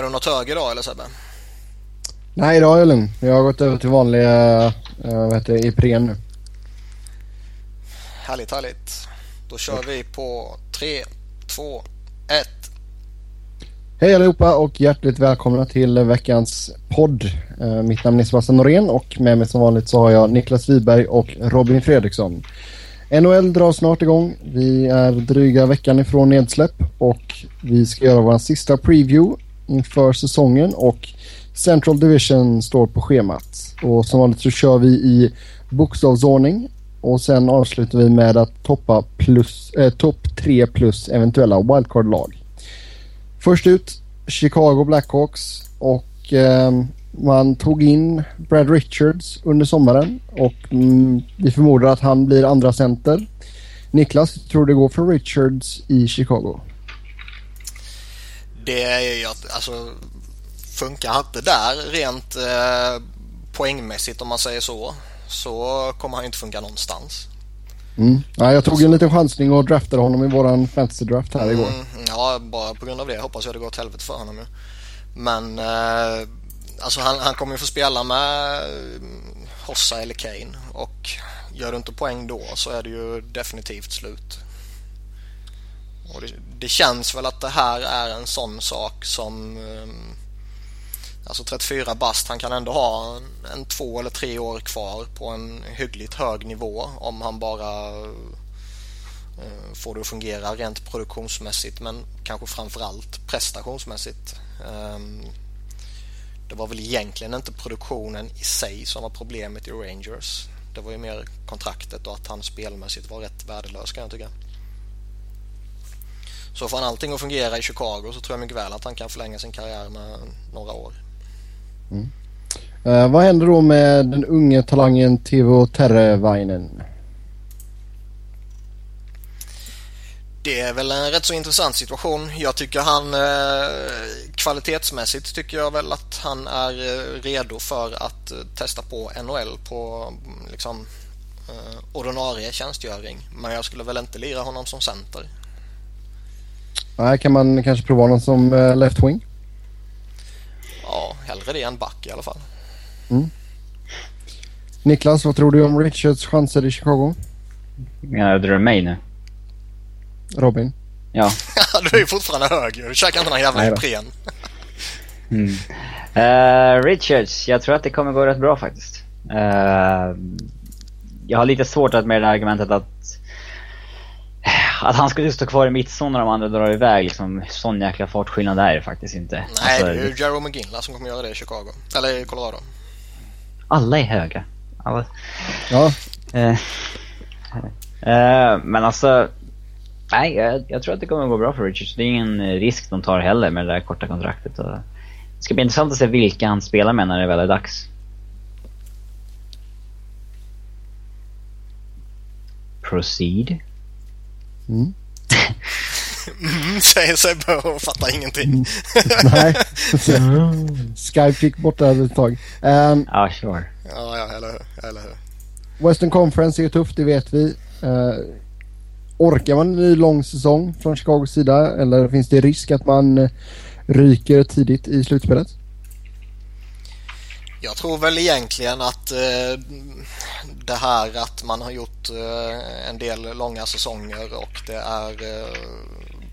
Är du något hög idag eller Sebbe? Nej, idag är jag lugn. Jag har gått över till vanliga uh, vad heter det, Ipren nu. Härligt, härligt. Då kör vi på 3, 2, 1. Hej allihopa och hjärtligt välkomna till veckans podd. Uh, mitt namn är Sebastian Norén och med mig som vanligt så har jag Niklas Wiberg och Robin Fredriksson. NHL drar snart igång. Vi är dryga veckan ifrån nedsläpp och vi ska göra vår sista preview inför säsongen och Central Division står på schemat. Och som vanligt så kör vi i bokstavsordning och sen avslutar vi med att toppa plus, eh, topp 3 plus eventuella wildcard-lag. Först ut Chicago Blackhawks och eh, man tog in Brad Richards under sommaren och mm, vi förmodar att han blir andra center. Niklas, tror du det går för Richards i Chicago? Det är ju alltså funkar han inte där rent eh, poängmässigt om man säger så så kommer han inte funka någonstans. Mm. Ja, jag tog en liten chansning och draftade honom i våran fantasy draft här igår. Mm, ja, bara på grund av det hoppas jag det går åt helvete för honom ju. Men eh, alltså han, han kommer ju få spela med eh, Hossa eller Kane och gör du inte poäng då så är det ju definitivt slut. Och det, det känns väl att det här är en sån sak som eh, Alltså 34 bast, han kan ändå ha en, en, två eller tre år kvar på en hyggligt hög nivå om han bara eh, får det att fungera rent produktionsmässigt men kanske framförallt prestationsmässigt. Eh, det var väl egentligen inte produktionen i sig som var problemet i Rangers. Det var ju mer kontraktet och att han spelmässigt var rätt värdelös kan jag tycka. Så får han allting att fungera i Chicago så tror jag mycket väl att han kan förlänga sin karriär med några år. Mm. Uh, vad händer då med den unge talangen Teuvo Terrevainen? Det är väl en rätt så intressant situation. Jag tycker han eh, kvalitetsmässigt tycker jag väl att han är eh, redo för att eh, testa på NHL på liksom eh, ordinarie tjänstgöring. Men jag skulle väl inte lira honom som center. Nej, kan man kanske prova honom som eh, left wing? Ja, hellre det än back i alla fall. Mm. Niklas, vad tror du om Richards chanser i Chicago? Menar du mig nu? Robin? Ja. du är ju fortfarande hög Du käkar inte någon jävla Ipren. mm. Uh, Richards, jag tror att det kommer gå rätt bra faktiskt. Uh, jag har lite svårt att med det argumentet att att han skulle stå kvar i mittzon när de andra drar iväg, liksom, sån jäkla fartskillnad är det faktiskt inte. Nej, alltså, det är ju Jarome McGinley som kommer göra det i Chicago. Eller i Colorado. Alla är höga. Alla... Ja. Uh, uh, men alltså, nej, jag, jag, tror att det kommer att gå bra för Richards. Det är ingen risk de tar heller med det där korta kontraktet. Och det ska bli intressant att se vilka han spelar med när det väl är dags. Proceed. Mm. mm, säger Sebbe och fattar ingenting. Mm. Nej. Skype fick borta ett tag. Um, ja, sure. Ja, ja, eller hur. Eller hur. Western Conference är tufft, det vet vi. Uh, orkar man en ny lång säsong från Chicagos sida eller finns det risk att man uh, ryker tidigt i slutspelet? Jag tror väl egentligen att eh, det här att man har gjort eh, en del långa säsonger och det är eh,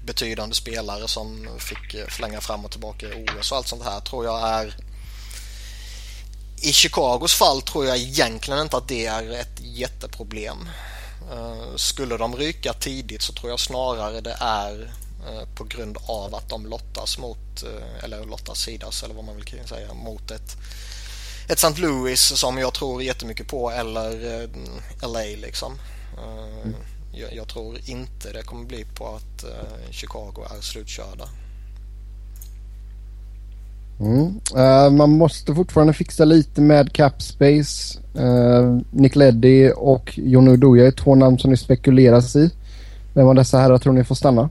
betydande spelare som fick eh, förlänga fram och tillbaka i OS och allt sånt här tror jag är i Chicagos fall tror jag egentligen inte att det är ett jätteproblem. Eh, skulle de ryka tidigt så tror jag snarare det är eh, på grund av att de lottas mot, eller lottas sidas eller vad man vill säga, mot ett ett St. Louis som jag tror jättemycket på eller eh, LA liksom. Eh, mm. Jag, jag, tror inte det kommer bli på att eh, Chicago är slutkörda. Mm. Uh, man måste fortfarande fixa lite med cap space. Uh, Nick Leddy och Jon Udoja är två namn som det spekuleras i. Vem av dessa herrar tror ni får stanna?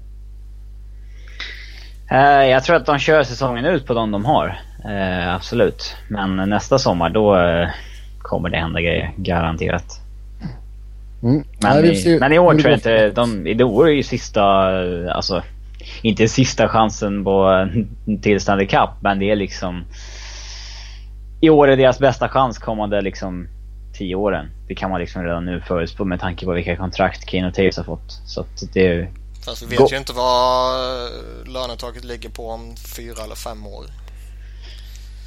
Uh, jag tror att de kör säsongen ut på de de har. Eh, absolut. Men nästa sommar då eh, kommer det hända grejer. Garanterat. Mm. Men, i, men i år tror jag inte... De, i år är ju sista... Alltså, inte sista chansen på, till Stanley Cup, men det är liksom... I år är deras bästa chans kommande liksom tio åren. Det kan man liksom redan nu förutspå med tanke på vilka kontrakt Kane och Taves har fått. Så att det är... Fast vi vet Gå. ju inte vad lönetaket ligger på om fyra eller fem år.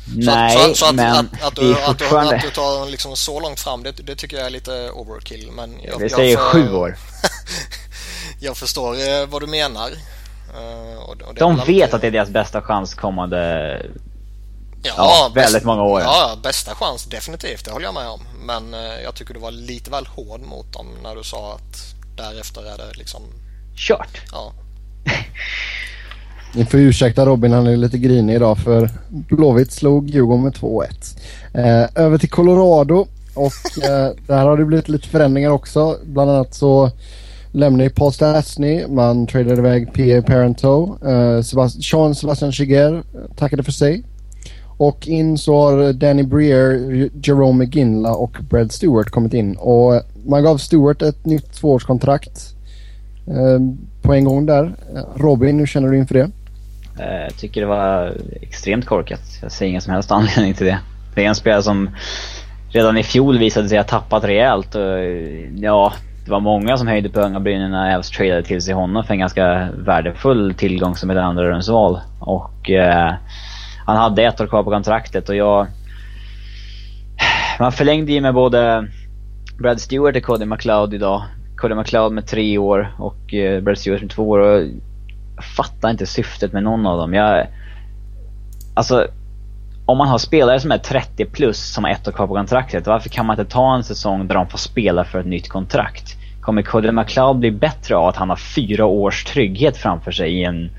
Nej, så, så, så att, men att, att, du, att, du, att du tar liksom så långt fram, det, det tycker jag är lite overkill. Men jag, det säger jag för, sju år. jag förstår eh, vad du menar. Uh, och, och De vet alltid... att det är deras bästa chans kommande ja, ja väldigt bäst, många år. Ja, bästa chans definitivt, det håller jag med om. Men uh, jag tycker du var lite väl hård mot dem när du sa att därefter är det liksom... Kört? Ja. Ni får ursäkta Robin, han är lite grinig idag för Blåvitt slog Djurgården med 2-1. Eh, över till Colorado och eh, där har det blivit lite förändringar också. Bland annat så lämnade ju Paul Stastny, man tradade iväg P.A. Parento. Eh, Sebast Sean Sebastian Chiger tackade för sig. Och in så har Danny Breer, Jerome McGinla och Brad Stewart kommit in. Och man gav Stewart ett nytt tvåårskontrakt eh, på en gång där. Robin, hur känner du inför det? Jag tycker det var extremt korkat. Jag ser ingen som helst anledning till det. Det är en spelare som redan i fjol visade sig ha tappat rejält. Och, eh, ja, det var många som höjde på ögonbrynen när Elfs tradade till sig honom för en ganska värdefull tillgång som ett andra rundsval. Och eh, han hade ett år kvar på kontraktet och jag... Man förlängde ju med både Brad Stewart och Cody McLeod idag. Cody McLeod med tre år och eh, Brad Stewart med två år. Och fattar inte syftet med någon av dem. Jag... Alltså, om man har spelare som är 30 plus som har ett år kvar på kontraktet, varför kan man inte ta en säsong där de får spela för ett nytt kontrakt? Kommer Cody McLeod bli bättre av att han har fyra års trygghet framför sig i en...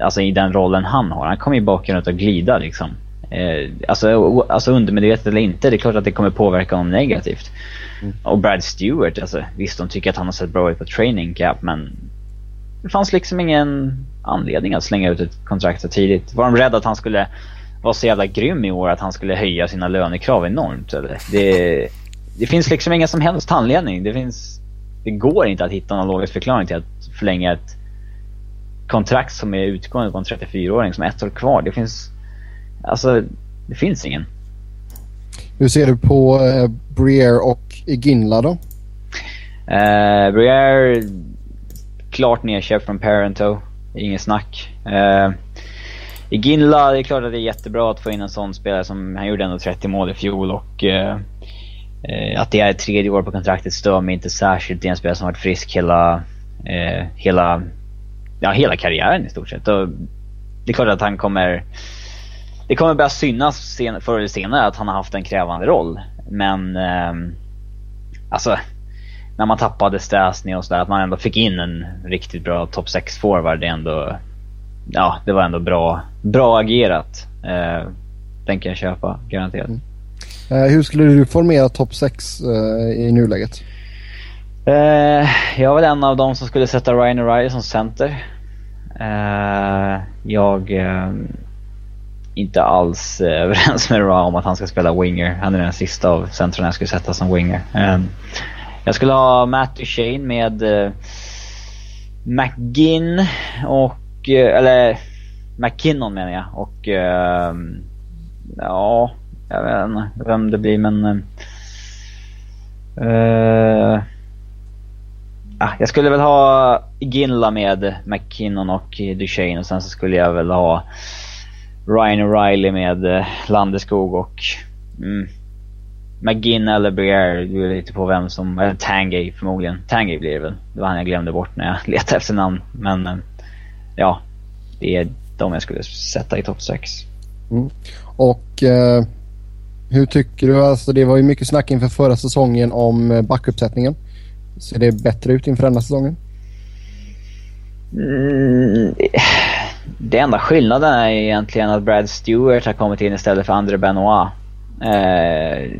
Alltså i den rollen han har. Han kommer ju runt och glida liksom. Eh, alltså, alltså undermedvetet eller inte, det är klart att det kommer påverka honom negativt. Mm. Och Brad Stewart, alltså visst de tycker att han har sett bra ut på training cap men det fanns liksom ingen anledning att slänga ut ett kontrakt så tidigt. Var de rädda att han skulle vara så jävla grym i år att han skulle höja sina lönekrav enormt eller? Det, det finns liksom ingen som helst anledning. Det finns... Det går inte att hitta någon logisk förklaring till att förlänga ett kontrakt som är utgående på en 34-åring som är ett år kvar. Det finns... Alltså, det finns ingen. Hur ser du på eh, Briere och Ginla då? Eh, Briere klart nedköp från Parento. Inget snack. Eh, uh, I Ginla, det är klart att det är jättebra att få in en sån spelare som, han gjorde ändå 30 mål i fjol och uh, att det är tredje år på kontraktet stör mig inte särskilt. Det är en spelare som varit frisk hela, hela, ja, hela karriären i stort sett. Och det är klart att han kommer det kommer börja synas sen, förr eller senare att han har haft en krävande roll. Men ehm, alltså när man tappade Stasny och sådär, att man ändå fick in en riktigt bra topp 6 forward. Det är ändå, ja, det var ändå bra, bra agerat. Eh, den kan jag köpa, garanterat. Mm. Eh, hur skulle du formera topp 6 eh, i nuläget? Eh, jag var en av dem som skulle sätta Ryan O'Reilly som center. Eh, jag är inte alls eh, överens med Ra om att han ska spela winger. Han är den sista av centrarna jag skulle sätta som winger. Jag skulle ha Matt Duchene med uh, McGinn och, uh, eller McKinnon menar jag. Och uh, ja, jag vet inte vem det blir men uh, jag skulle väl ha Ginla med McKinnon och Duchene och sen så skulle jag väl ha Ryan O'Reilly med Landeskog och mm, McGinn eller Briere, det beror lite på vem som... Eller Tangay förmodligen. Tangay blir det väl. Det var han jag glömde bort när jag letade efter namn. Men eh, ja, det är de jag skulle sätta i topp 6. Mm. Och eh, hur tycker du? Alltså det var ju mycket snack inför förra säsongen om eh, backuppsättningen. Ser det bättre ut inför denna säsongen? Mm, det enda skillnaden är egentligen att Brad Stewart har kommit in istället för André Benoit. Eh,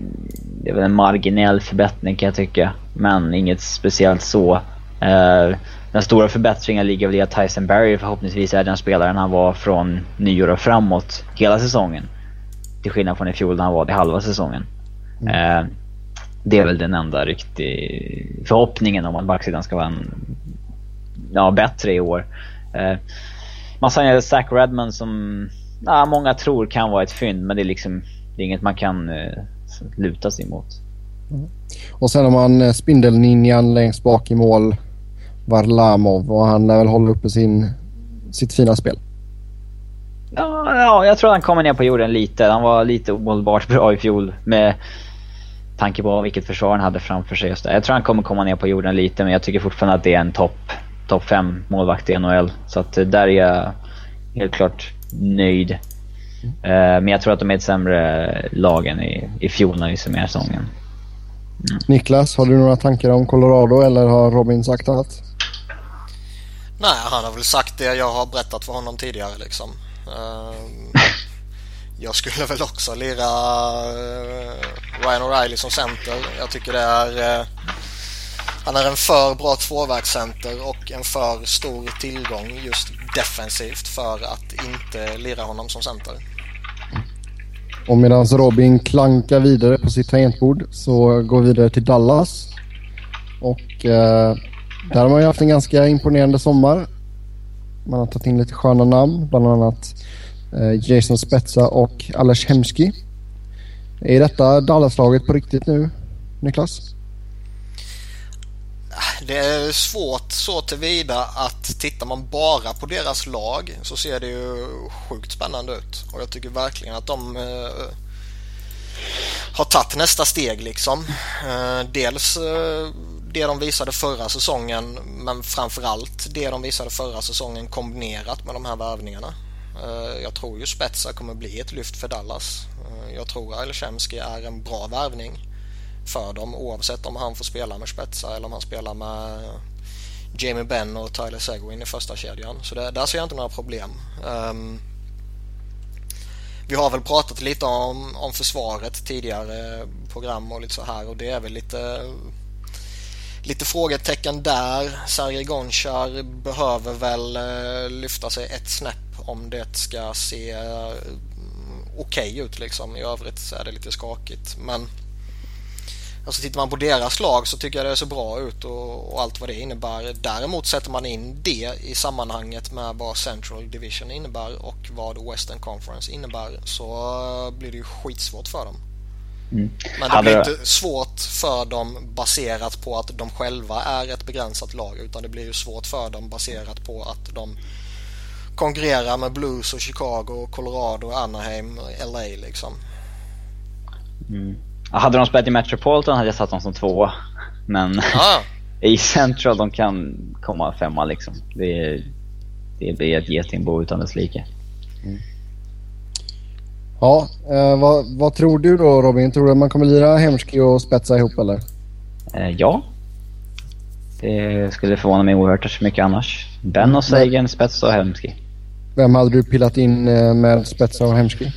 det är väl en marginell förbättring kan jag tycka. Men inget speciellt så. Eh, den stora förbättringen ligger väl i att Tyson Barry förhoppningsvis är den spelaren han var från nyår och framåt hela säsongen. Till skillnad från i fjol när han var det halva säsongen. Mm. Eh, det är väl den enda riktig förhoppningen om att backsidan ska vara en, ja, bättre i år. Man signade Zach Redman som ja, många tror kan vara ett fynd, men det är liksom det är inget man kan eh, luta sig mot. Mm. Och sen har man eh, spindelninjan längst bak i mål, Varlamov, och han lär väl hålla uppe sin, sitt fina spel. Ja, ja, jag tror han kommer ner på jorden lite. Han var lite omålbart bra i fjol med tanke på vilket försvar han hade framför sig. Just där. Jag tror han kommer komma ner på jorden lite, men jag tycker fortfarande att det är en topp top 5 målvakt i NHL. Så att eh, där är jag helt klart nöjd. Uh, men jag tror att de är ett sämre lag än i, i fjol när vi summerar säsongen. Mm. Niklas, har du några tankar om Colorado eller har Robin sagt allt? Nej, han har väl sagt det jag har berättat för honom tidigare liksom. Uh, jag skulle väl också lira uh, Ryan O'Reilly som center. Jag tycker det är... Han är en för bra tvåvägscenter och en för stor tillgång just defensivt för att inte lira honom som center. Och medan Robin klankar vidare på sitt tangentbord så går vi vidare till Dallas. Och eh, där har man ju haft en ganska imponerande sommar. Man har tagit in lite sköna namn, bland annat eh, Jason Spetsa och Ales Hemski. Är detta Dallas-laget på riktigt nu, Niklas? Det är svårt så tillvida att tittar man bara på deras lag så ser det ju sjukt spännande ut. Och jag tycker verkligen att de eh, har tagit nästa steg liksom. Eh, dels eh, det de visade förra säsongen men framförallt det de visade förra säsongen kombinerat med de här värvningarna. Eh, jag tror ju Spetsa kommer bli ett lyft för Dallas. Eh, jag tror att är en bra värvning för dem oavsett om han får spela med spetsar eller om han spelar med eh, Jamie Benn och Tyler Seguin i första kedjan. Så det, där ser jag inte några problem. Um, vi har väl pratat lite om, om försvaret tidigare program och lite så här och det är väl lite lite frågetecken där. Sergej Gonchar behöver väl eh, lyfta sig ett snäpp om det ska se eh, okej okay ut liksom. I övrigt så är det lite skakigt men Alltså tittar man på deras lag så tycker jag det ser bra ut och, och, allt vad det innebär. Däremot sätter man in det i sammanhanget med vad Central Division innebär och vad Western Conference innebär så blir det ju skitsvårt för dem. Mm. Men det blir inte svårt för dem baserat på att de själva är ett begränsat lag utan det blir ju svårt för dem baserat på att de konkurrerar med Blues och Chicago, Colorado, Anaheim, LA liksom. Mm. Hade de spelat i Metropolitan hade jag satt dem som tvåa. Men ah. i Central de kan komma femma liksom. Det, det blir ett getingbo utan dess like. Mm. Ja, eh, vad, vad, tror du då Robin? Tror du att man kommer lira Hemski och spetsa ihop eller? Eh, ja. Det skulle förvåna mig oerhört mycket annars. Ben och mm. Sagan, Spetsa och Hemski. Vem hade du pillat in eh, med Spetsa och Hemski?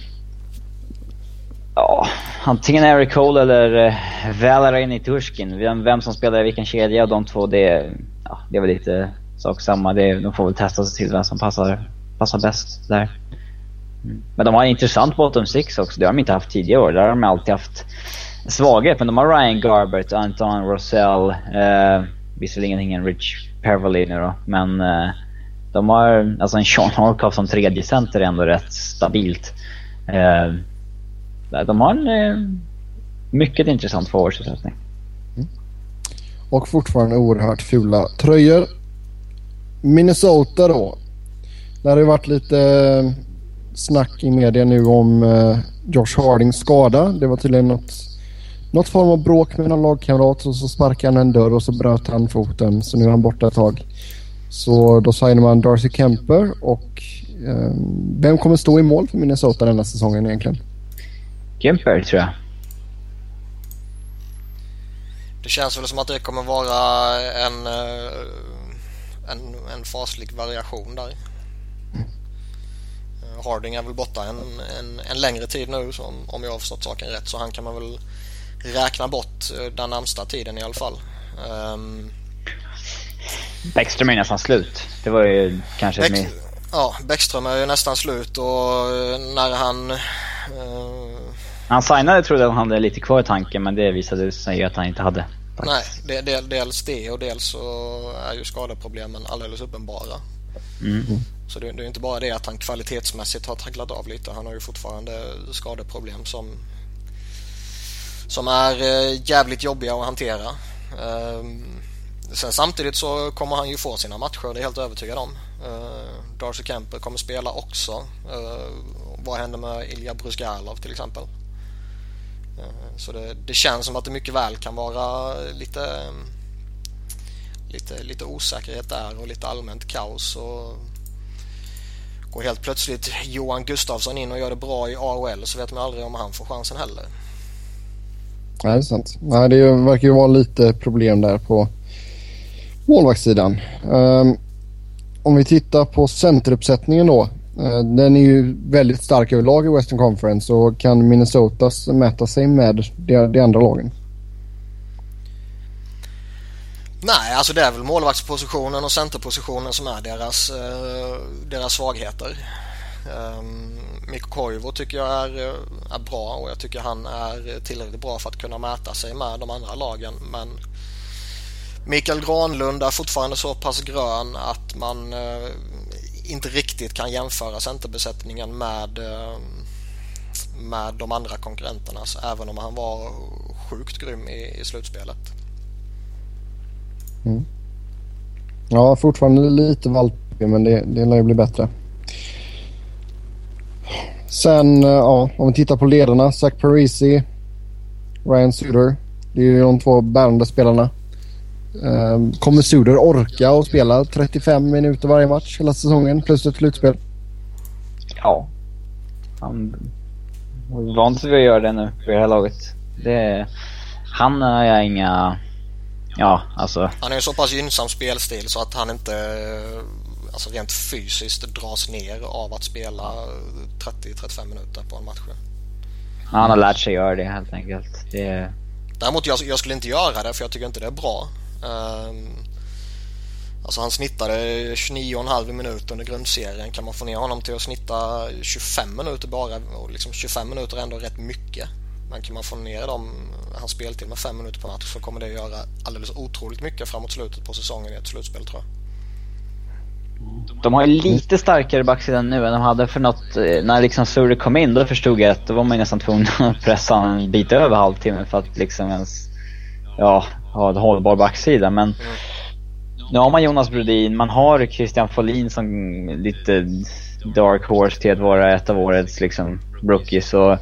Antingen Eric Cole eller eh, uh, Valerie Nitushkin. Vem, vem som spelar i vilken kedja av de två, det, ja, det är väl lite sak samma. Det, de får väl testa sig till vem som passar, passar bäst där. Mm. Men de har en intressant bottom six också. Det har de inte haft tidigare år. Där har de alltid haft svaghet. Men de har Ryan Garbert, Anton Rosell, eh, visserligen ingen Rich Peverly nu då, men eh, de har, alltså en Sean Horkoff som tredje center är ändå rätt stabilt. Eh, de har en eh, mycket intressant forwardsutrustning. Mm. Och fortfarande oerhört fula tröjor. Minnesota då. Där har det varit lite eh, snack i media nu om eh, Josh Hardings skada. Det var tydligen något, något form av bråk med någon lagkamrat och så sparkade han en dörr och så bröt han foten. Så nu är han borta ett tag. Så då signar man Darcy Kemper och eh, vem kommer stå i mål för Minnesota denna säsongen egentligen? Kemper tror jag. Det känns väl som att det kommer vara en, eh, en, en faslig variation där. Mm. Harding är väl borta en, en, en längre tid nu som, om jag har förstått saken rätt så han kan man väl räkna bort eh, den närmsta tiden i alla fall. Um, Bäckström är nästan slut. Det var ju kanske Bäck, med... Ja, Bäckström är ju nästan slut och när han uh, han signade trodde jag han hade lite kvar i tanken men det visade sig att han inte hade. Faktiskt. Nej, det, dels det och dels så är ju skadeproblemen alldeles uppenbara. Mm. Så det, det är inte bara det att han kvalitetsmässigt har tragglat av lite. Han har ju fortfarande skadeproblem som, som är eh, jävligt jobbiga att hantera. Ehm, sen samtidigt så kommer han ju få sina matcher, det är jag helt övertygad om. Uh, Darcy Kemper kommer spela också. Uh, vad händer med Ilja Brusgalov till exempel? Eh, så det, det, känns som att det mycket väl kan vara lite, lite, lite osäkerhet där och lite allmänt kaos. Och går helt plötsligt Johan Gustafsson in och gör det bra i AHL så vet man aldrig om han får chansen heller. Nej, det är sant. Nej, det verkar ju vara lite problem där på målvaktssidan. Um, om vi tittar på centeruppsättningen då. Eh, den är ju väldigt stark överlag i Western Conference och kan Minnesota mäta sig med de, de andra lagen? Nej, alltså det är väl målvaktspositionen och centerpositionen som är deras, eh, deras svagheter. Ehm, Mikko Koivu tycker jag är, eh, är bra och jag tycker han är tillräckligt bra för att kunna mäta sig med de andra lagen. Men Mikael Granlund är fortfarande så pass grön att man inte riktigt kan jämföra centerbesättningen med, eh, med de andra konkurrenternas även om han var sjukt grym i, i slutspelet. Mm. Ja, fortfarande lite valpig men det, det lär ju bli bättre. Sen, eh, ja, om vi tittar på ledarna. Zach Parisi, Ryan Suter. Det är ju de två bärande spelarna. Um, kommer Suder orka att spela 35 minuter varje match hela säsongen plus ett slutspel? Ja. Han har vant sig vid att göra det nu för det här laget. Det, han har jag inga... Ja, alltså. Han är ju så pass gynnsam spelstil så att han inte alltså rent fysiskt dras ner av att spela 30-35 minuter på en match. Han har lärt sig göra det helt enkelt. Det... Däremot jag, jag skulle inte göra det för jag tycker inte det är bra. Um, alltså han snittade 29,5 minuter under grundserien. Kan man få ner honom till att snitta 25 minuter bara och liksom 25 minuter är ändå rätt mycket. Men kan man få ner dem, hans speltid med 5 minuter per match så kommer det göra alldeles otroligt mycket framåt slutet på säsongen i ett slutspel tror jag. De har ju lite starkare backsida nu än de hade för något, eh, när liksom Suri kom in då förstod jag att då var man nästan tvungen att pressa en bit över halvtimmen för att liksom ens, ja, ha en hållbar backsida. Men mm. nu har man Jonas Brodin, man har Christian Folin som lite dark horse till att vara ett av årets liksom rookies och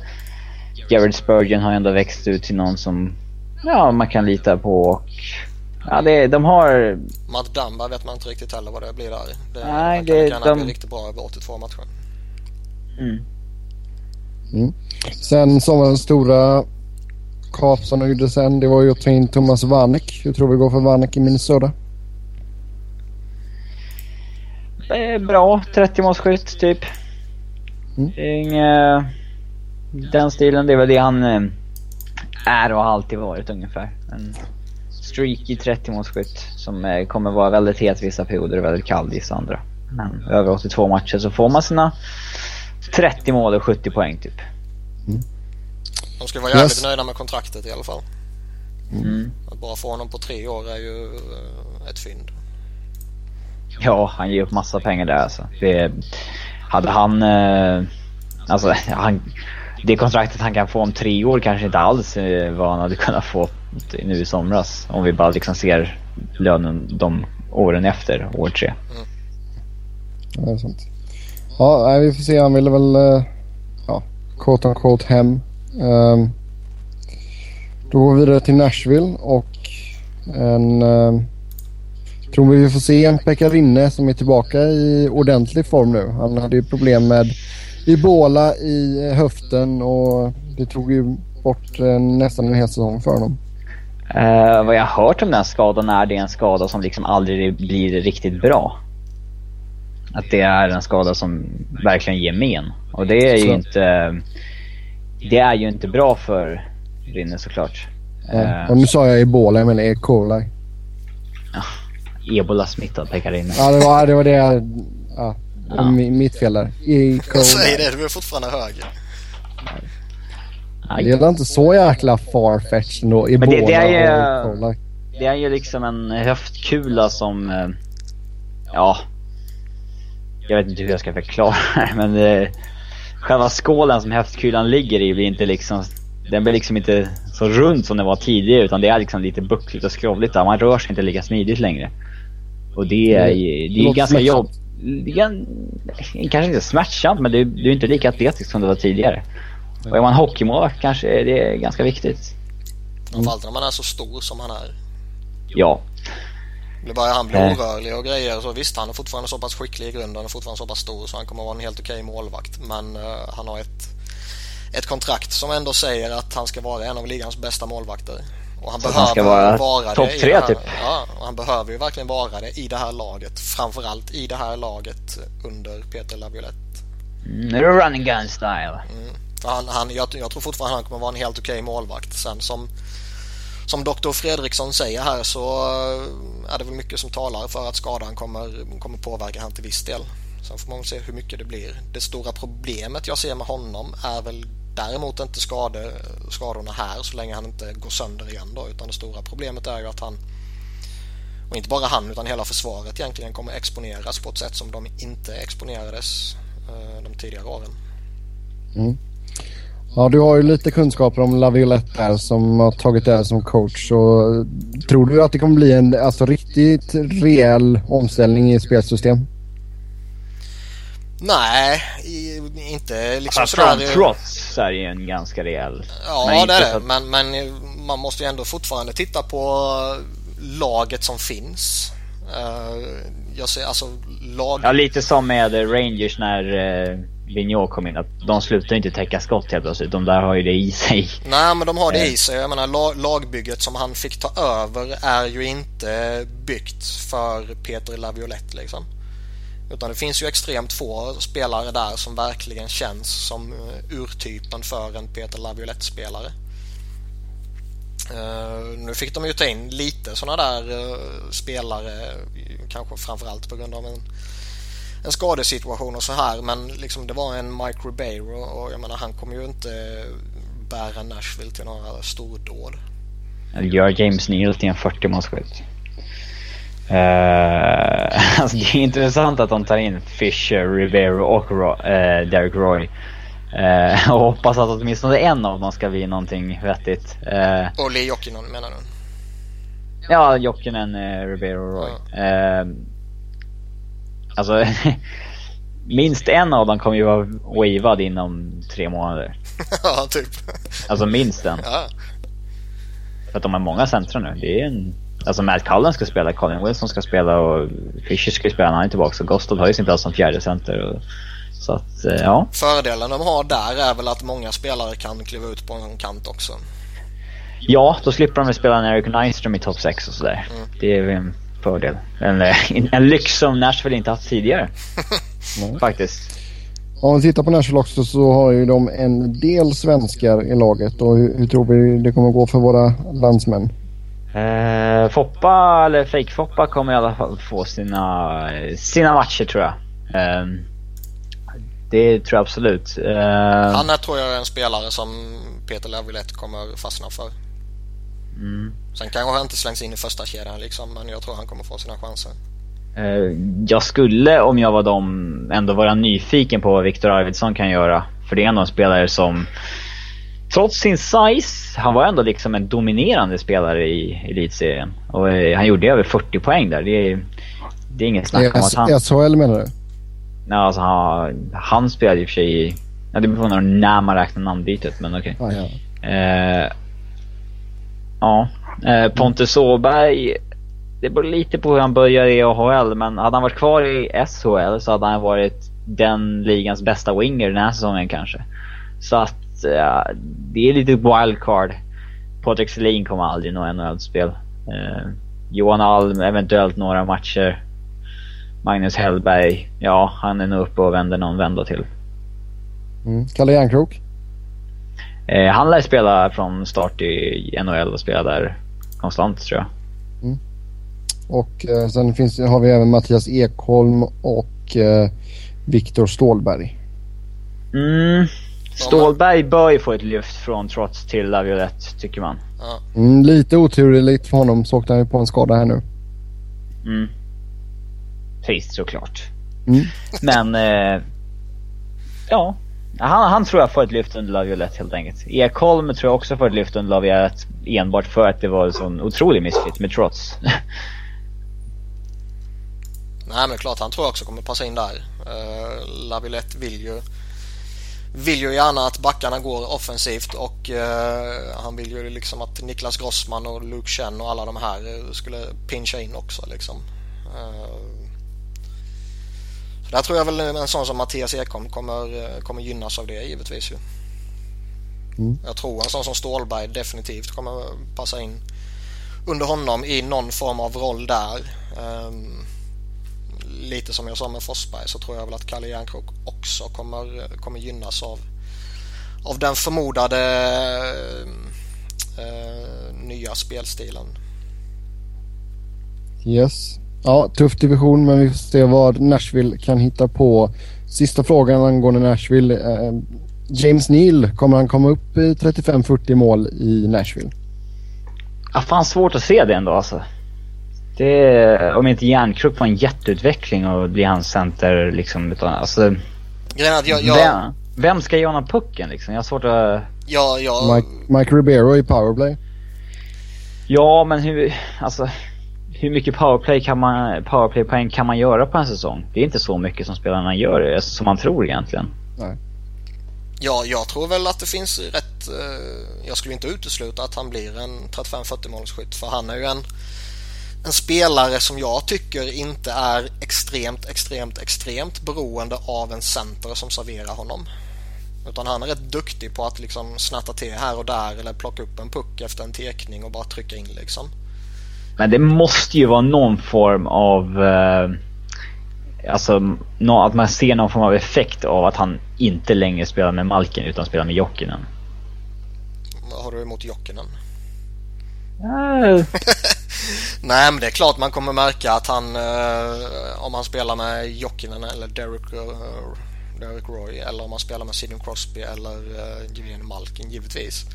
Jared Spurgeon har ändå växt ut till någon som, ja, man kan lita på och Ja, det, de har... Matt Dumba vet man inte riktigt heller vad det blir där. Det, Nej, det, kan de... bli riktigt bra över 82 matcher. Mm. Mm. Sen sommarens stora de gjorde sen, det var ju att ta in Thomas Vanek. Hur tror vi går för Vanek i Minnesota? Det är bra. 30 målskytt typ. Mm. Inga... Den stilen, det är väl det han eh, är och har alltid varit ungefär. En streaky 30 målskytt som eh, kommer vara väldigt het vissa perioder och väldigt kall vissa andra. Men över 82 matcher så får man sina 30 mål och 70 poäng typ. Mm. De ska vara jävligt yes. nöjda med kontraktet i alla fall. Mm. Att bara få honom på tre år är ju eh, ett fynd. Ja, han ger upp massa pengar där alltså. Det, hade han... Eh, alltså, han, det kontraktet han kan få om tre år kanske inte alls är vad han hade kunnat få nu i somras. Om vi bara liksom ser lönen de åren efter, år tre. Mm. Ja, det är sant. Ja, vi får se. Han ville väl, eh, ja, quote on quote hem. Um, då går vi vidare till Nashville och en... Um, tror vi vi får se en Pekka Rinne som är tillbaka i ordentlig form nu. Han hade ju problem med Ebola i höften och det tog ju bort uh, nästan en hel säsong för honom. Uh, vad jag har hört om den här skadan är det en skada som liksom aldrig blir riktigt bra. Att det är en skada som verkligen ger men. Och det är ju inte... Det är ju inte bra för Rinne såklart. Ja. Och nu sa jag ebola, jag menar E. coli. Ja, Ebola-smittad Pekarinne. Ja, det var det, var det jag... Ja, ja. mitt fel där. E. coli. Säg det, du är fortfarande hög. Det är inte så jäkla farfetched ändå. Ebola Men det, det är ju, och coli. Det är ju liksom en höftkula som... Ja, Jag vet inte hur jag ska förklara det men eh, själva skålen som häftkulan ligger i blir inte liksom den blir liksom inte så rund som den var tidigare utan det är liksom lite buckligt och skrovligt där. Man rör sig inte lika smidigt längre. Och det är, ju- det är ju ganska jobb... det är gan- Kanske inte smärtsamt men det är, det är inte lika atletiskt som det var tidigare. Och är man hockeymålvakt kanske är det ganska viktigt. Framförallt när man är så stor som han är. Ja. Nu börjar han bli Nej. orörlig och grejer. Så visst, han är fortfarande så pass skicklig i grunden. Är fortfarande så pass stor så han kommer vara en helt okej målvakt. Men eh, han har ett, ett kontrakt som ändå säger att han ska vara en av ligans bästa målvakter. Och han Så behöver han ska vara vara topp det i tre, typ? Ja, och han behöver ju verkligen vara det i det här laget. Framförallt i det här laget under Peter Laviolette. Mm, nu är det running gun style. För Han, han, jag, jag tror fortfarande han kommer vara en helt okej målvakt. Sen som, som Dr. Fredriksson säger här så eh, är det väl mycket som talar för att skadan kommer, kommer påverka han till viss del. Sen får man se hur mycket det blir. Det stora problemet jag ser med honom är väl däremot inte skade, skadorna här så länge han inte går sönder igen då. Utan det stora problemet är ju att han och inte bara han utan hela försvaret egentligen kommer exponeras på ett sätt som de inte exponerades eh, de tidigare åren. Mm. Ja, du har ju lite kunskaper om Laviolette där som har tagit det här som coach. Så tror du att det kommer bli en alltså, riktigt rejäl omställning i spelsystem? Nej, inte liksom Alltså sådär. från trots så är ju en ganska rejäl. Ja, Men det är det. att- Men, men man måste ju ändå fortfarande titta på laget som finns. Eh, jag ser alltså lag... Ja, lite som med eh, Rangers när uh, Vigneault kom in. Att de slutar inte täcka skott helt plötsligt. De där har ju det i sig. Nej, men de har det Eh. i sig. Jag menar, la- lagbygget som han fick ta över är ju inte byggt för Peter Laviolette liksom. Utan det finns ju extremt få spelare där som verkligen känns som eh, urtypen för en Peter Laviolette-spelare. Eh, nu fick de ju ta in lite sådana där eh, spelare, kanske framförallt på grund av en, en skadesituation och så här. Men liksom det var en Mike Ribeiro och jag menar han kommer ju inte bära Nashville till några stordåd. Gör James Neal till en 40-målsskytt. Uh, alltså det är intressant att de tar in Fisher, Rivero och Ro- eh, Derek Roy. Eh, och hoppas att åtminstone en av dem ska bli någonting vettigt. Eh, Och Lee Jokinen menar du? ja, Jokinen, uh, Rivero och Roy. Eh, alltså, minst en av dem kommer ju vara wavad inom tre månader. ja, typ. Alltså minst en. Ja. För att de har många centra nu. Det är en... Alltså Matt Cullen ska spela, Colin Wilson ska spela och Fischer ska spela när han är tillbaka. Så Gostov har ju sin plats som fjärde center. Och, så att, eh, ja. Fördelen de har där är väl att många spelare kan kliva ut på en kant också. Ja, då slipper de spela en Eric Nyström i topp 6 och sådär. Mm. Det är väl en fördel. En, eh, en lyx som Nashville inte haft tidigare. Faktiskt. Om vi tittar på Nashville också så har ju de en del svenskar i laget. Och hur, hur tror vi det kommer gå för våra landsmän? Eh, Foppa, eller Fake Foppa kommer i alla fall få sina, sina matcher tror jag. Eh, det tror jag absolut. Eh, Han är tror jag en spelare som Peter Laviolette kommer fastna för. mm. Sen kanske han inte slängs in i första kedjan liksom, men jag tror han kommer få sina chanser. Eh, Jag skulle, om jag var dem, ändå vara nyfiken på vad Viktor Arvidsson kan göra. För det är ändå en spelare som, trots sin size, han var ändå liksom en dominerande spelare i elitserien. Och eh, han gjorde över 40 poäng där. Det är, det är inget snack om att han... SHL menar du? Ja, alltså han, han spelade i och för sig i... Ja, det beror på när man räknar namnbytet, men okej. Ja, ja. Eh, ja, Pontus Åberg. Det beror lite på hur han börjar i AHL, men hade han varit kvar i SHL så hade han varit den ligans bästa winger den här säsongen kanske. Så att eh, det är lite wildcard. Patrik Selin kommer aldrig nå NHL-spel. Eh, Johan Alm eventuellt några matcher. Magnus Hellberg, ja han är nog uppe och vänder någon vända till. Mm. Kalle Järnkrok? Eh, han lär spela från start i NHL och spela där konstant tror jag. Och eh, sen finns, har vi även Mattias Ekholm och eh, Viktor Stålberg. Mm. Stålberg bör ju få ett lyft från trots till Laviolette tycker man. Ja. Mm, lite oturligt för honom så åkte han ju på en skada här nu. Mm. Trist såklart. Mm. Men, eh, ja. Han, han tror jag får ett lyft under Laviolette helt enkelt. Ekholm tror jag också får ett lyft under Laviolette enbart för att det var en sån otrolig missfit med trots. Nej men klart han tror jag också kommer passa in där. Eh, uh, Laviolette vill ju vill ju gärna att backarna går offensivt och uh, han vill ju liksom att Niklas Grossman och Luke Chen och alla de här skulle pincha in också liksom. Uh, där tror jag väl en sån som Mattias Ekholm kommer, kommer gynnas av det givetvis ju. Mm. Jag tror en sån som Stålberg definitivt kommer passa in under honom i någon form av roll där. Um, lite som jag sa med Forsberg så tror jag väl att Kalle Järnkrok också kommer, kommer gynnas av, av den förmodade uh, nya spelstilen. Yes. Ja, tuff division men vi får se vad Nashville kan hitta på. Sista frågan angående Nashville. Eh, James Neal, kommer han komma upp i 35-40 mål i Nashville? Ja, fan svårt att se det ändå alltså. Det är, om inte Järnkrok får en jätteutveckling och blir hans center liksom. Utan, alltså, jag, jag... Vem, vem ska ge honom pucken liksom? Jag har svårt att... Ja, ja. Mike, Mike Ribeiro i powerplay. Ja, men hur, alltså hur mycket powerplay kan man, powerplay-poäng kan man göra på en säsong? Det är inte så mycket som spelarna gör, som man tror egentligen. Nej. Ja, jag tror väl att det finns rätt... Eh, jag skulle inte utesluta att han blir en 35-40 målsskytt för han är ju en, en spelare som jag tycker inte är extremt, extremt, extremt beroende av en center som serverar honom. Utan han är rätt duktig på att liksom snatta till här och där eller plocka upp en puck efter en tekning och bara trycka in liksom. Men det måste ju vara någon form av... Eh, alltså att man ser någon form av effekt av att han inte längre spelar med Malkin utan spelar med Jokinen. Vad har du emot Jokinen? Äh. Nej men det är klart man kommer märka att han eh, om han spelar med Jokinen eller Derek, uh, Derek Roy eller om han spelar med Sidney Crosby eller uh, Malkin givetvis.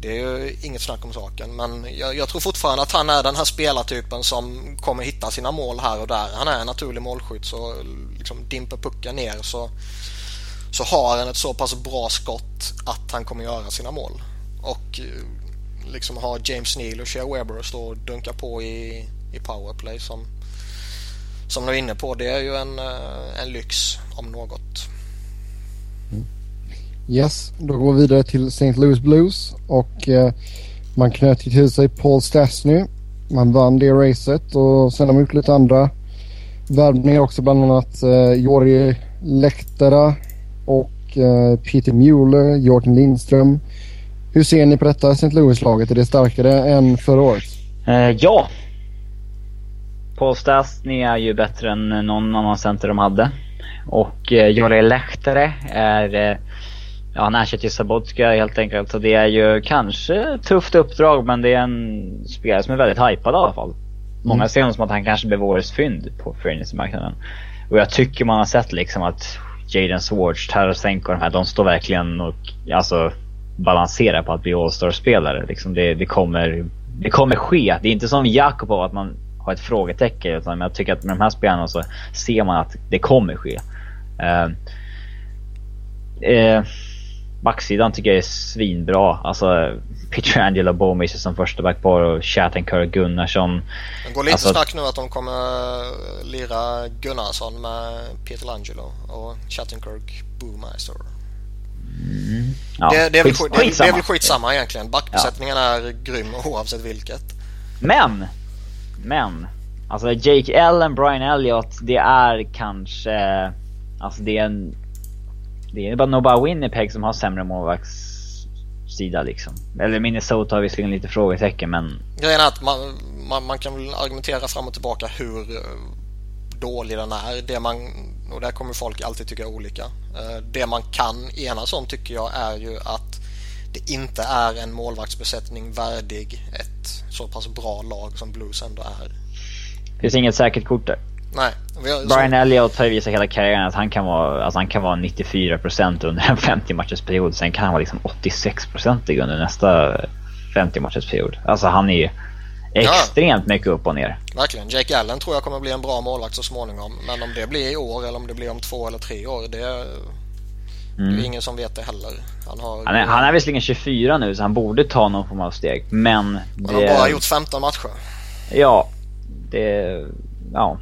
Det är ju inget snack om saken men jag, jag, tror fortfarande att han är den här spelartypen som kommer hitta sina mål här och där. Han är en naturlig målskytt så liksom dimper pucken ner så, så har han ett så pass bra skott att han kommer göra sina mål. Och eh, liksom ha James Neal och Shea Weber stå och dunka på i, i powerplay som, som du är inne på. Det är ju en, eh, en lyx om något. Yes, då går vi vidare till St. Louis Blues och eh, man knöt till sig Paul Stastny. Man vann det racet och sen har man gjort lite andra värvningar också. Bland annat eh, Jori Lehtera och eh, Peter Mueller, Jordan Lindström. Hur ser ni på detta St. Louis-laget? Är det starkare än förra året? Eh, ja. Paul Stastny är ju bättre än någon annan center de hade. Och eh, Jori Lehtera är eh, ja, han ersätter ju Sabotka helt enkelt. Så det är ju kanske ett tufft uppdrag men det är en spelare som är väldigt hypad i alla fall. Många mm. ser honom som att han kanske blir årets fynd på marknaden Och jag tycker man har sett liksom att Jaden Swartz, Tarasenko och de här, de står verkligen och alltså balanserar på att bli All-star-spelare. Liksom det, det, kommer, det kommer ske. Det är inte som Jakobov att man har ett frågetecken utan jag tycker att med de här spelarna så ser man att det kommer ske. Uh, uh, Backsidan tycker jag är svinbra. Alltså Pietrangelo Bomis som första backpar och Shattenkirk Gunnarsson. Det går lite alltså, snack nu att de kommer lira Gunnarsson med Pietrangelo och Shattenkirk Boomeister. Mm. Ja, det, det, är väl, det, det är väl skitsamma egentligen. Backbesättningen ja. är grym oavsett vilket. Men! Men! Alltså Jake Allen, Brian Elliott, det är kanske... Alltså det är en det är bara nog bara Winnipeg som har sämre målvaktssida liksom. Eller Minnesota har visserligen lite frågetecken men... Grejen är att man, man, man kan väl argumentera fram och tillbaka hur eh, dålig den är. Det man, och där kommer folk alltid tycka olika. Eh, det man kan enas om tycker jag är ju att det inte är en målvaktsbesättning värdig ett så pass bra lag som Blues ändå är. Det finns inget säkert kort där. Nej. Har, Brian så... Elliott har ju visat hela karriären att han kan vara, alltså han kan vara 94% under en 50 matchers period. Sen kan han vara liksom 86% under nästa 50 matchers period. Alltså han är ju extremt ja. mycket upp och ner. Verkligen. Jake Allen tror jag kommer bli en bra målvakt så småningom. Men om det blir i år eller om det blir om två eller tre år, det, mm. det är mm. ingen som vet det heller. Han, har, han, är, han är visserligen 24 nu så han borde ta någon form av steg, men... Det... Han har bara gjort 15 matcher. Ja, det... Ja.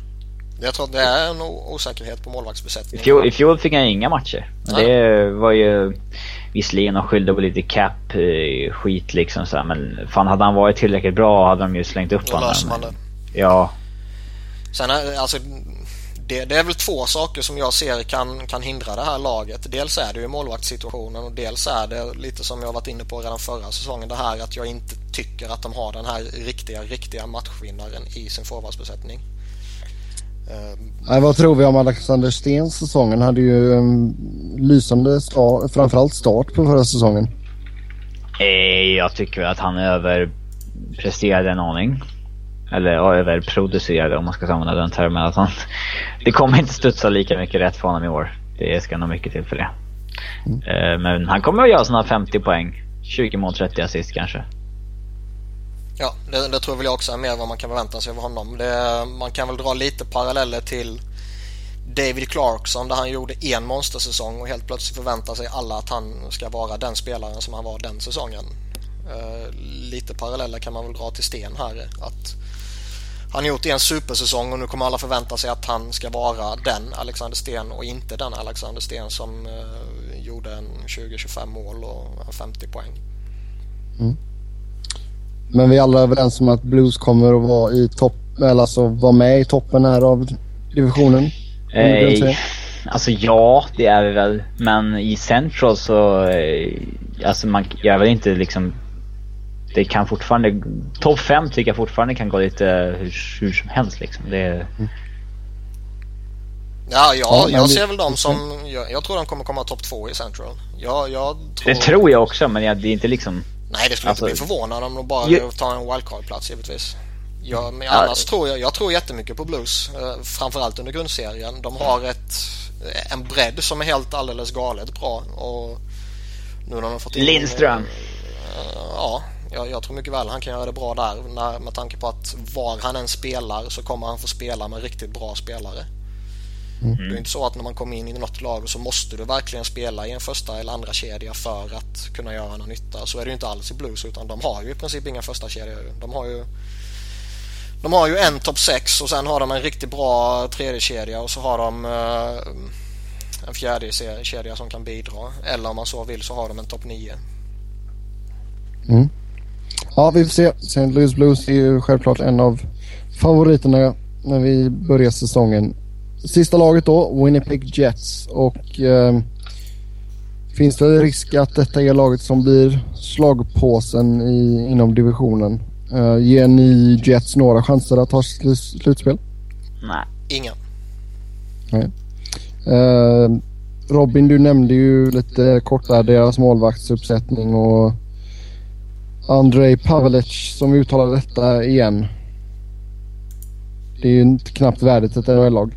Jag tror att det är en osäkerhet på målvaktsbesättningen. I fjol, I fjol fick han inga matcher. Nej. Det var ju visserligen de skyllde på lite cap eh, skit liksom så här, men fan hade han varit tillräckligt bra hade de ju slängt upp honom. Då löser man det. Ja. Sen är, alltså, det, det, är väl två saker som jag ser kan, kan hindra det här laget. Dels är det ju målvaktssituationen och dels är det lite som jag varit inne på redan förra säsongen det här att jag inte tycker att de har den här riktiga, riktiga matchvinnaren i sin forwardsbesättning. Nej, vad tror vi om Alexander Stens säsong? Han hade ju en lysande start, framförallt start på förra säsongen. Eh, jag tycker att han överpresterade en aning. Eller överproducerade om man ska använda den termen. Att han, det kommer inte studsa lika mycket rätt för honom i år. Det ska nog mycket till för det. Mm. Eh, men han kommer att göra sådana 50 poäng. 20 mål, 30 assist kanske. Ja, det, det, tror väl jag också är mer vad man kan förvänta sig av honom. Det, man kan väl dra lite paralleller till David Clarkson där han gjorde en monstersäsong och helt plötsligt förväntar sig alla att han ska vara den spelaren som han var den säsongen. Uh, lite paralleller kan man väl dra till Sten här. Att han har gjort en supersäsong och nu kommer alla förvänta sig att han ska vara den Alexander Sten och inte den Alexander Sten som uh, gjorde en 20-25 mål och 50 poäng. Mm. Men vi är alla överens om att Blues kommer att vara i topp, eller alltså vara med i toppen här av divisionen? Eh, alltså ja, det är vi väl. Men i Central så, eh, alltså man gör väl inte liksom det kan fortfarande, topp 5 tycker jag fortfarande kan gå lite hur, hur som helst liksom. Det, mm. Ja, ja, jag ser väl dem som, jag, jag tror de kommer komma topp 2 i Central. Jag, jag tror... Det tror jag också men jag, det är inte liksom Nej, det skulle alltså, inte bli förvånad om de bara ju... tar en wildcard-plats givetvis. Ja, men annars ja. tror jag, jag tror jättemycket på Blues. Eh, framförallt under grundserien. De har ett, en bredd som är helt alldeles galet bra. Och nu när de fått in, Lindström. Eh, ja, jag, jag, tror mycket väl han kan göra det bra där. När, med tanke på att var han än spelar så kommer han få spela med riktigt bra spelare. Mm. Det är inte så att när man kommer in i något lag så måste du verkligen spela i en första eller andra kedja för att kunna göra någon nytta. Så är det ju inte alls i Blues utan de har ju i princip inga första kedjor. De har ju de har ju en topp 6 och sen har de en riktigt bra tredje kedja och så har de uh, en fjärde kedja som kan bidra. Eller om man så vill så har de en topp 9. Mm. Ja, vi får se. St. Louis Blues är ju självklart en av favoriterna när vi börjar säsongen sista laget då, Winnipeg Jets. Och eh, finns det risk att detta är laget som blir slagpåsen i, inom divisionen? Eh, ger ni Jets några chanser att ta sl slutspel? Nej. Inga. Nej. Eh, Robin, du nämnde ju lite kort där deras målvaktsuppsättning och Andrei Pavelic som uttalade detta igen. Det är ju inte knappt värdigt ett NHL-lag.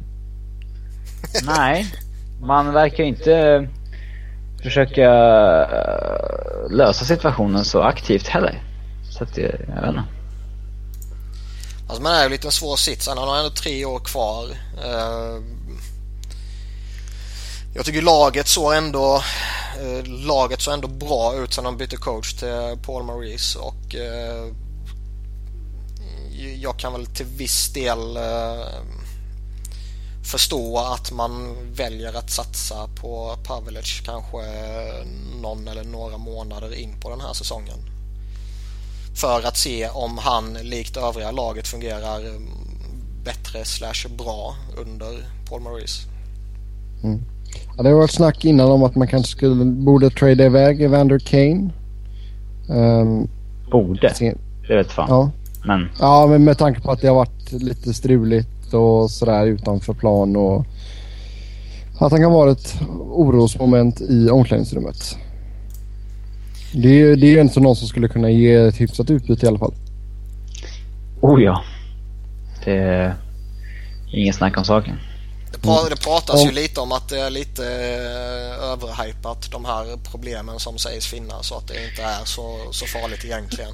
Nej, man verkar inte eh, försöka eh, lösa situationen så aktivt heller. Så att det, jag vet inte. Alltså man är ju lite en svår sits. Han har ändå tre år kvar. Jag tycker laget såg ändå laget såg ändå bra ut sen de bytte coach till Paul Maurice och jag kan väl till viss del förstå att man väljer att satsa på Pavelic kanske någon eller några månader in på den här säsongen. För att se om han likt övriga laget fungerar bättre slash bra under Paul Maurice. Mm. Ja, det har varit snack innan om att man kanske skulle, borde trada iväg Evander Kane. Um, borde? Det vet fan. Ja. Men. Ja, men med tanke på att det har varit lite struligt och sådär utanför plan och att han kan vara ett orosmoment i omklädningsrummet. Det är, det är ju inte någon som skulle kunna ge ett hyfsat utbyte i alla fall. Oh ja. Det är ingen snack om saken. Det, pra, det pratas ju lite om att det är lite eh, överhypat de här problemen som sägs finnas så att det inte är så, så farligt egentligen.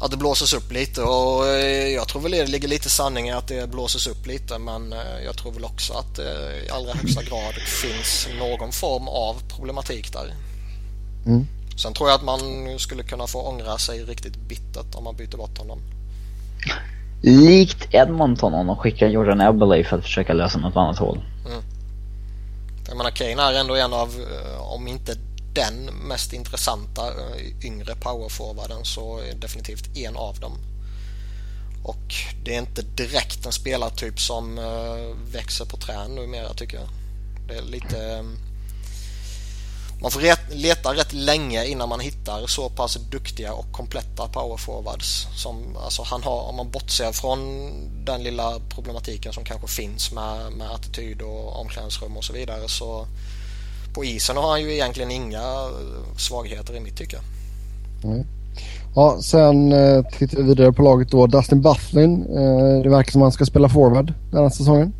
Att det blåses upp lite och eh, jag tror väl det ligger lite sanning i att det blåses upp lite men eh, jag tror väl också att det i allra högsta grad finns någon form av problematik där. Mm. Sen tror jag att man skulle kunna få ångra sig riktigt bittert om man byter bort honom. Likt Edmonton om de skickar Jordan Eberle för att försöka lösa något annat hål. Mm. Jag menar Kane är ändå en av, eh, om inte den mest intressanta eh, yngre powerforwarden så är definitivt en av dem. Och det är inte direkt en spelartyp som eh, växer på trän numera tycker jag. Det är lite eh, man får leta rätt länge innan man hittar så pass duktiga och kompletta powerforwards. Som, alltså han har, om man bortser från den lilla problematiken som kanske finns med, med attityd och omklädningsrum och så vidare så på isen har han ju egentligen inga svagheter i mitt tycke. Mm. Ja, sen eh, tittar vi vidare på laget då. Dustin Bufflin. Eh, det verkar som att han ska spela forward den här säsongen.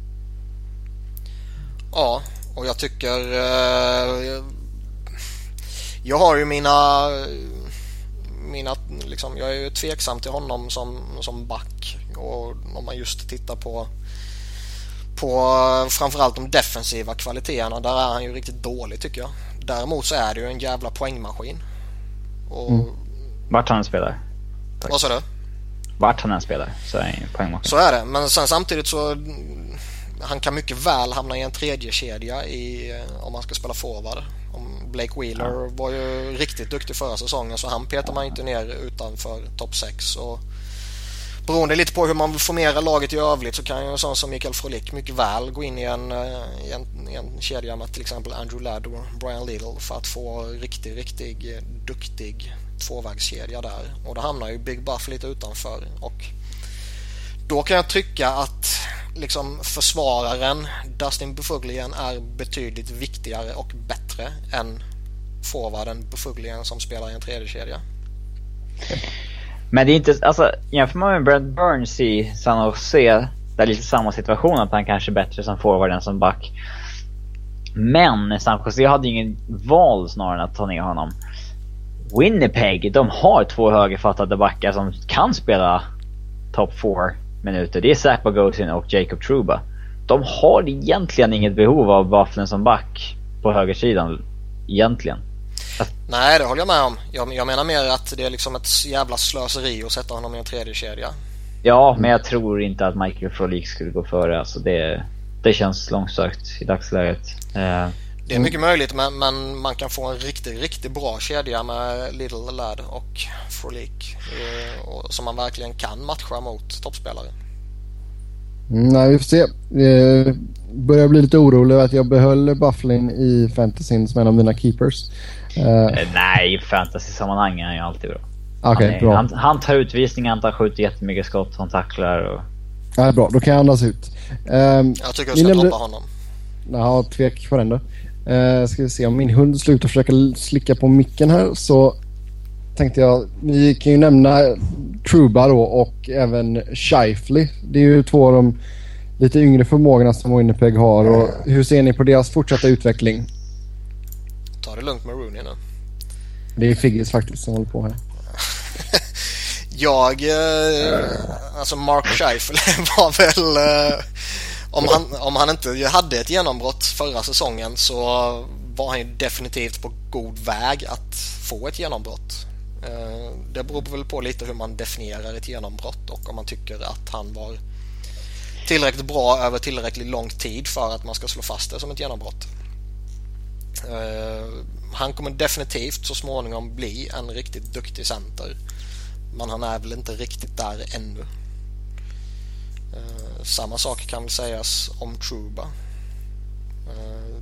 Ja, och jag tycker eh, jag har ju mina, mina liksom, jag är ju tveksam till honom som, som back och om man just tittar på på framförallt de defensiva kvaliteterna där är han ju riktigt dålig tycker jag. Däremot så är det ju en jävla poängmaskin. Och... Mm. Vart han spelar. Vad sa du? Vart han än spelar så är han ju poängmaskin. Så är det, men sen samtidigt så han kan mycket väl hamna i en tredje kedja i, om man ska spela forward. Blake Wheeler ja. var ju riktigt duktig förra säsongen så han petar man inte ner utanför topp 6. Och beroende lite på hur man vill formera laget i övrigt så kan ju en sån som Mikael Frolik mycket väl gå in i en, eh, i en, i en kedja med till exempel Andrew Ladd och Brian Little för att få riktigt, riktigt eh, duktig tvåvägskedja där. Och då hamnar ju Big Buff lite utanför. Och då kan jag tycka att liksom försvararen Dustin Befuglien är betydligt viktigare och bättre än forwarden Befuglien som spelar i en tredje kedja. Men det är inte, alltså jämför man med Brent Burns i San Jose, det är lite samma situation att han kanske är bättre som forward än som back. Men San Jose hade ju ingen val snarare än att ta ner honom. Winnipeg, de har två högerfattade backar som kan spela top 4 minuter. Det är Zappa Bogosian och Jacob Truba. De har egentligen inget behov av Bufflin som back på högersidan. Egentligen. Nej, det håller jag med om. Jag, jag, menar mer att det är liksom ett jävla slöseri att sätta honom i en tredje kedja. Ja, men jag tror inte att Michael Frolik skulle gå före. Alltså det, det känns långsökt i dagsläget. Eh, det är mycket möjligt men, men, man kan få en riktigt, riktigt bra kedja med Little Lad och Frolik eh, som man verkligen kan matcha mot toppspelare. Mm, nej, vi får se. Eh, börjar bli lite orolig att jag behöll Bufflin i fantasyn som en av mina keepers. Eh nej, i fantasy-sammanhang är han ju alltid bra. Okay, han, bra. Han, han, tar utvisningar, han skjuter jättemycket skott, han tacklar och... Ja, bra, då kan jag andas ut. Um, jag tycker du ska nämnde... droppa honom. Ja, tvek på den då. Uh, ska vi se om min hund slutar försöka slicka på micken här så tänkte jag, vi kan ju nämna Truba då och även Shifley. Det är ju två av de lite yngre förmågorna som Winnipeg har och hur ser ni på deras fortsatta utveckling? Ta det lugnt med Rooney nu. Det är Figgis faktiskt som håller på här. jag, eh, alltså Mark Scheifel var väl eh, om han, om han inte hade ett genombrott förra säsongen så var han ju definitivt på god väg att få ett genombrott. Eh, det beror väl på lite hur man definierar ett genombrott och om man tycker att han var tillräckligt bra över tillräckligt lång tid för att man ska slå fast det som ett genombrott. Eh, han kommer definitivt så småningom bli en riktigt duktig center. Men han är väl inte riktigt där ännu. Eh, samma sak kan väl sägas om Truba. Eh,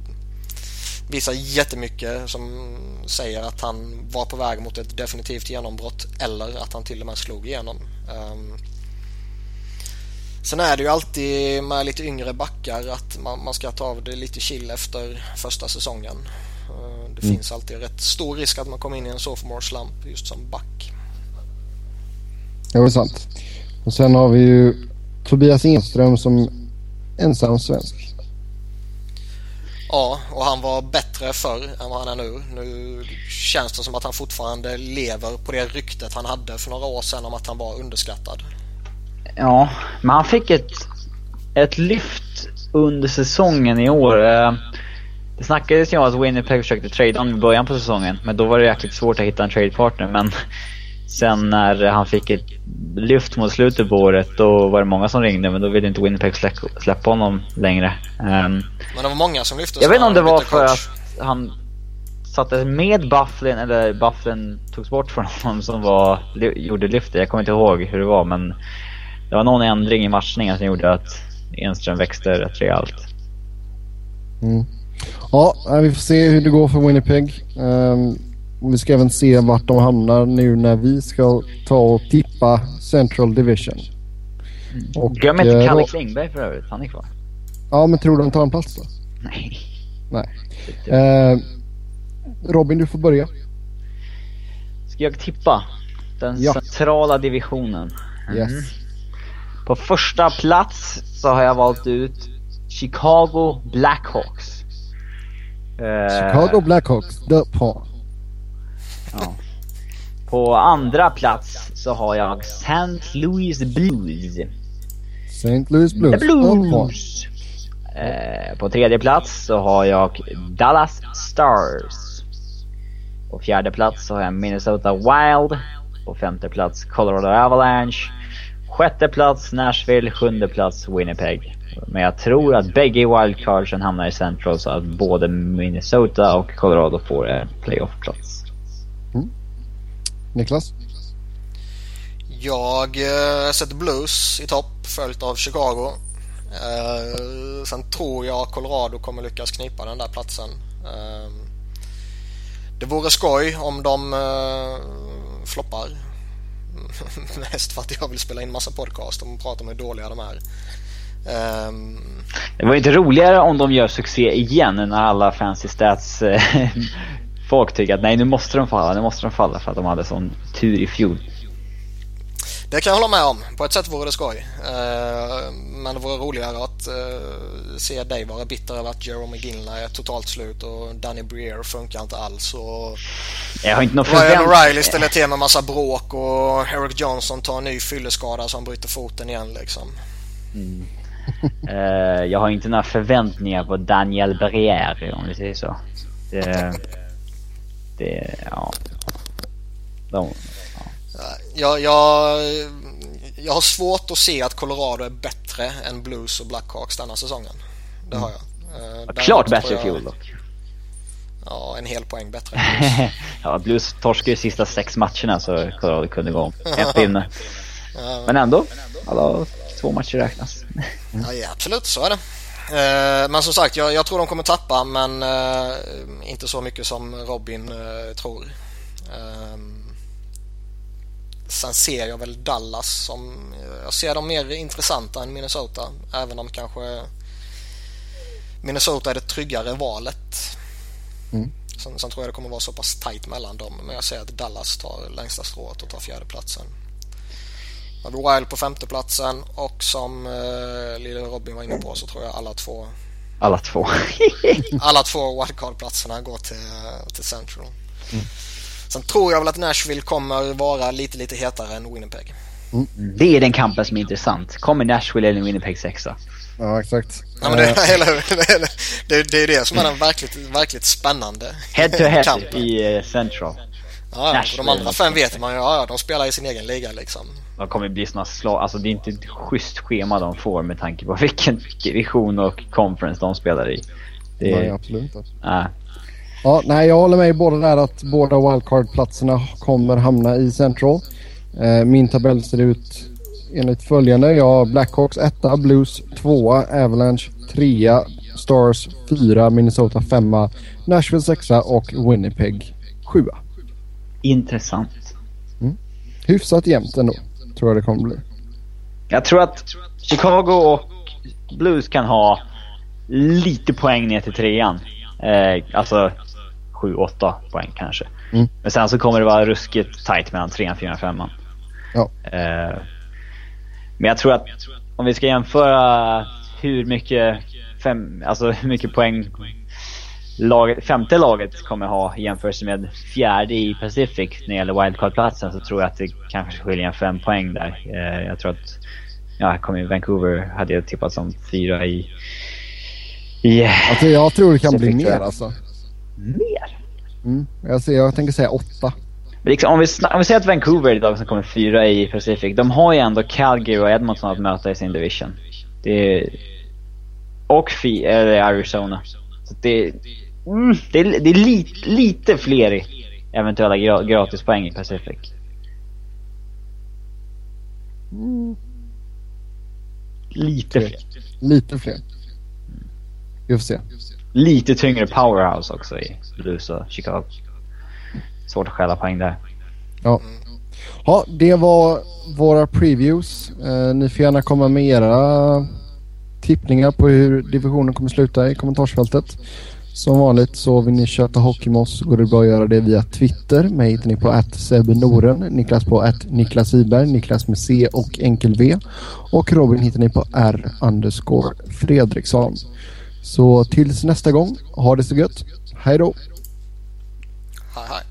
visar jättemycket som säger att han var på väg mot ett definitivt genombrott eller att han till och med slog igenom. Eh, Sen är det ju alltid med lite yngre backar att man, man ska ta av det lite chill efter första säsongen. Uh, det mm. finns alltid rätt stor risk att man kommer in i en sophomore slump just som back. Det var sant. Och sen har vi ju Tobias Enström som ensam svensk. Ja, och han var bättre förr än vad han är nu. Nu känns det som att han fortfarande lever på det ryktet han hade för några år sedan om att han var underskattad. Ja, men han fick ett, ett lyft under säsongen i år. Eh, det snackades ju om att Winnipeg försökte trade honom i början på säsongen, men då var det jäkligt svårt att hitta en tradepartner. Men sen när han fick ett lyft mot slutet på året, då var det många som ringde, men då ville inte Winnipeg släppa honom längre. Um, men det var många som lyfte Jag vet inte om det var för att han satte med Bufflin, eller Bufflin togs bort från honom som var, gjorde lyftet. Jag kommer inte ihåg hur det var, men det var någon ändring i matchningen som gjorde att Enström växte rätt rejält. Mm. Ja, vi får se hur det går för Winnipeg. Um, vi ska även se vart de hamnar nu när vi ska ta och tippa Central Division. Mm. Och, Glöm inte eh, Kalle uh, Klingberg för övrigt. Han är kvar. Ja, men tror du han tar en plats då? Nej. Nej. Uh, Robin, du får börja. Ska jag tippa? Den ja. centrala divisionen. Mm. Yes. På första plats så har jag valt ut Chicago Blackhawks. Chicago Blackhawks, the paw. Ja. På andra plats så har jag St. Louis Blues. St. Louis Blues. The Blues. Eh, på tredje plats så har jag Dallas Stars. På fjärde plats så har jag Minnesota Wild. På femte plats Colorado Avalanche. Sjätte plats Nashville, sjunde plats Winnipeg. Men jag tror att bägge wildcardsen hamnar i central så att både Minnesota och Colorado får en playoff-plats. Mm. Niklas? Jag äh, sätter Blues i topp följt av Chicago. Äh, sen tror jag Colorado kommer lyckas knipa den där platsen. Äh, det vore skoj om de äh, floppar Mest för att jag vill spela in massa podcast och prata om hur dåliga de är. Um... Det var inte roligare om de gör succé igen när alla fancy Stats-folk eh, tycker att nej nu måste de falla, nu måste de falla för att de hade sån tur i fjol. Det kan jag hålla med om. På ett sätt vore det skoj. Uh, men det vore roligare att uh, se dig vara bitter över att Jerome McGinley är totalt slut och Danny Breer funkar inte alls. Och jag har inte något Ryan O'Reilly ställer till med massa bråk och Eric Johnson tar en ny fylleskada så han bryter foten igen liksom. Mm. uh, jag har inte några förväntningar på Daniel Breer om vi säger så. Det, det ja. De, jag, jag, jag har svårt att se att Colorado är bättre än Blues och Blackhawks denna säsongen. Det har jag. Mm. Klart bättre i fjol dock. Ja, en hel poäng bättre. ja, Blues torskade ju sista sex matcherna så Colorado kunde gå om en pinne. Men ändå, alla två matcher räknas. ja, absolut, så är det. Eh, men som sagt, jag, jag, tror de kommer tappa men uh, inte så mycket som Robin tror. Sen ser jag väl Dallas som, jag ser dem mer intressanta än Minnesota. Även om kanske Minnesota är det tryggare valet. Mm. Sen, sen, tror jag det kommer vara så pass tight mellan dem. Men jag ser att Dallas tar längsta strået och tar fjärdeplatsen. Har vi Wild på femteplatsen och som eh, Lille Robin var inne på så tror jag alla två alla två. alla två wildcard-platserna går till, till Central. Mm. Sen tror jag väl att Nashville kommer vara lite, lite hetare än Winnipeg. Mm. Det är den kampen som är intressant. Kommer Nashville eller Winnipeg sexa? Ja, exakt. Ja, men det, det, det, är det som är den verkligt, verkligt spännande Head to head kampen. i uh, Central. Ja, de andra fem vet man ju. Ja, ja, de spelar i sin egen liga liksom. De kommer bli såna slag. Alltså det är inte ett schysst schema de får med tanke på vilken division och conference de spelar i. Det är... Nej, absolut inte. Äh. Ja, nej, jag håller med i båda där att båda wildcard-platserna kommer hamna i Central. Eh, min tabell ser ut enligt följande. Jag har Blackhawks 1, Blues 2, Avalanche 3, Stars 4, Minnesota 5, Nashville 6 och Winnipeg 7. Intressant. Mm. Hyfsat jämnt ändå, tror jag det kommer bli. Jag tror att Chicago och Blues kan ha lite poäng ner till trean. Eh, alltså 7-8 poäng kanske. Mm. Men sen så kommer det vara ruskigt tight mellan 3, 4, 5. Ja. Eh, men jag tror att om vi ska jämföra hur mycket, fem, alltså hur mycket poäng lag, femte laget kommer ha i jämförelse med fjärde i Pacific när det gäller wildcard-platsen så tror jag att det kanske skiljer en fem poäng där. Eh, jag tror att, ja, kom in Vancouver hade jag tippat som fyra i... i alltså jag tror det kan Pacific, bli mer alltså. Mer? Mm, jag, ser, jag tänker säga åtta. Liksom, om, vi om vi säger att Vancouver lag som kommer fyra i Pacific. De har ju ändå Calgary och Edmonton att möta i sin division. Det är, och Fi, eller Arizona. Så det, mm, det är, det är lite, lite fler eventuella gra, gratispoäng i Pacific. Mm. Lite fler. Lite fler. Vi får se. Lite tyngre powerhouse också i Blues och Chicago. Svårt att stjäla poäng där. Ja. Ja, det var våra previews. Eh, ni får gärna komma med era tippningar på hur divisionen kommer sluta i kommentarsfältet. Som vanligt så vill ni köta hockey med oss går det bra att göra det via Twitter. Mig hittar ni på att Noren, Niklas på att Niklas Iberg, Niklas med C och enkel V. Och Robin hittar ni på R underscore Fredriksson. Så tills nästa gång, ha det så gött. Hej då! Hej hej!